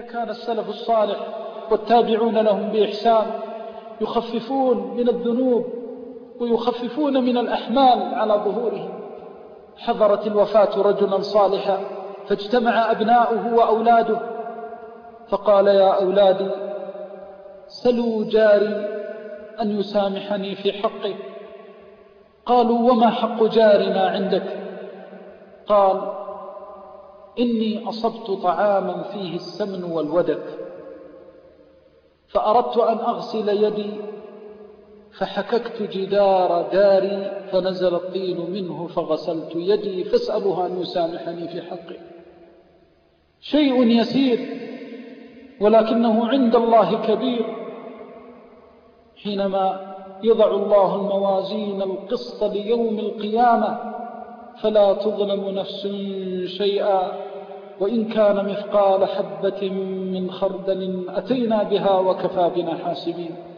كان السلف الصالح والتابعون لهم بإحسان يخففون من الذنوب ويخففون من الأحمال على ظهورهم. حضرت الوفاة رجلا صالحا فاجتمع أبناؤه وأولاده فقال يا أولادي سلوا جاري أن يسامحني في حقه قالوا وما حق جارنا عندك؟ قال إني أصبت طعاما فيه السمن والودك فأردت أن أغسل يدي فحككت جدار داري فنزل الطين منه فغسلت يدي فاسألها أن يسامحني في حقه شيء يسير ولكنه عند الله كبير. حينما يضع الله الموازين القسط ليوم القيامة فلا تظلم نفس شيئا. وإن كان مثقال حبة من خردل أتينا بها وكفى بنا حاسبين.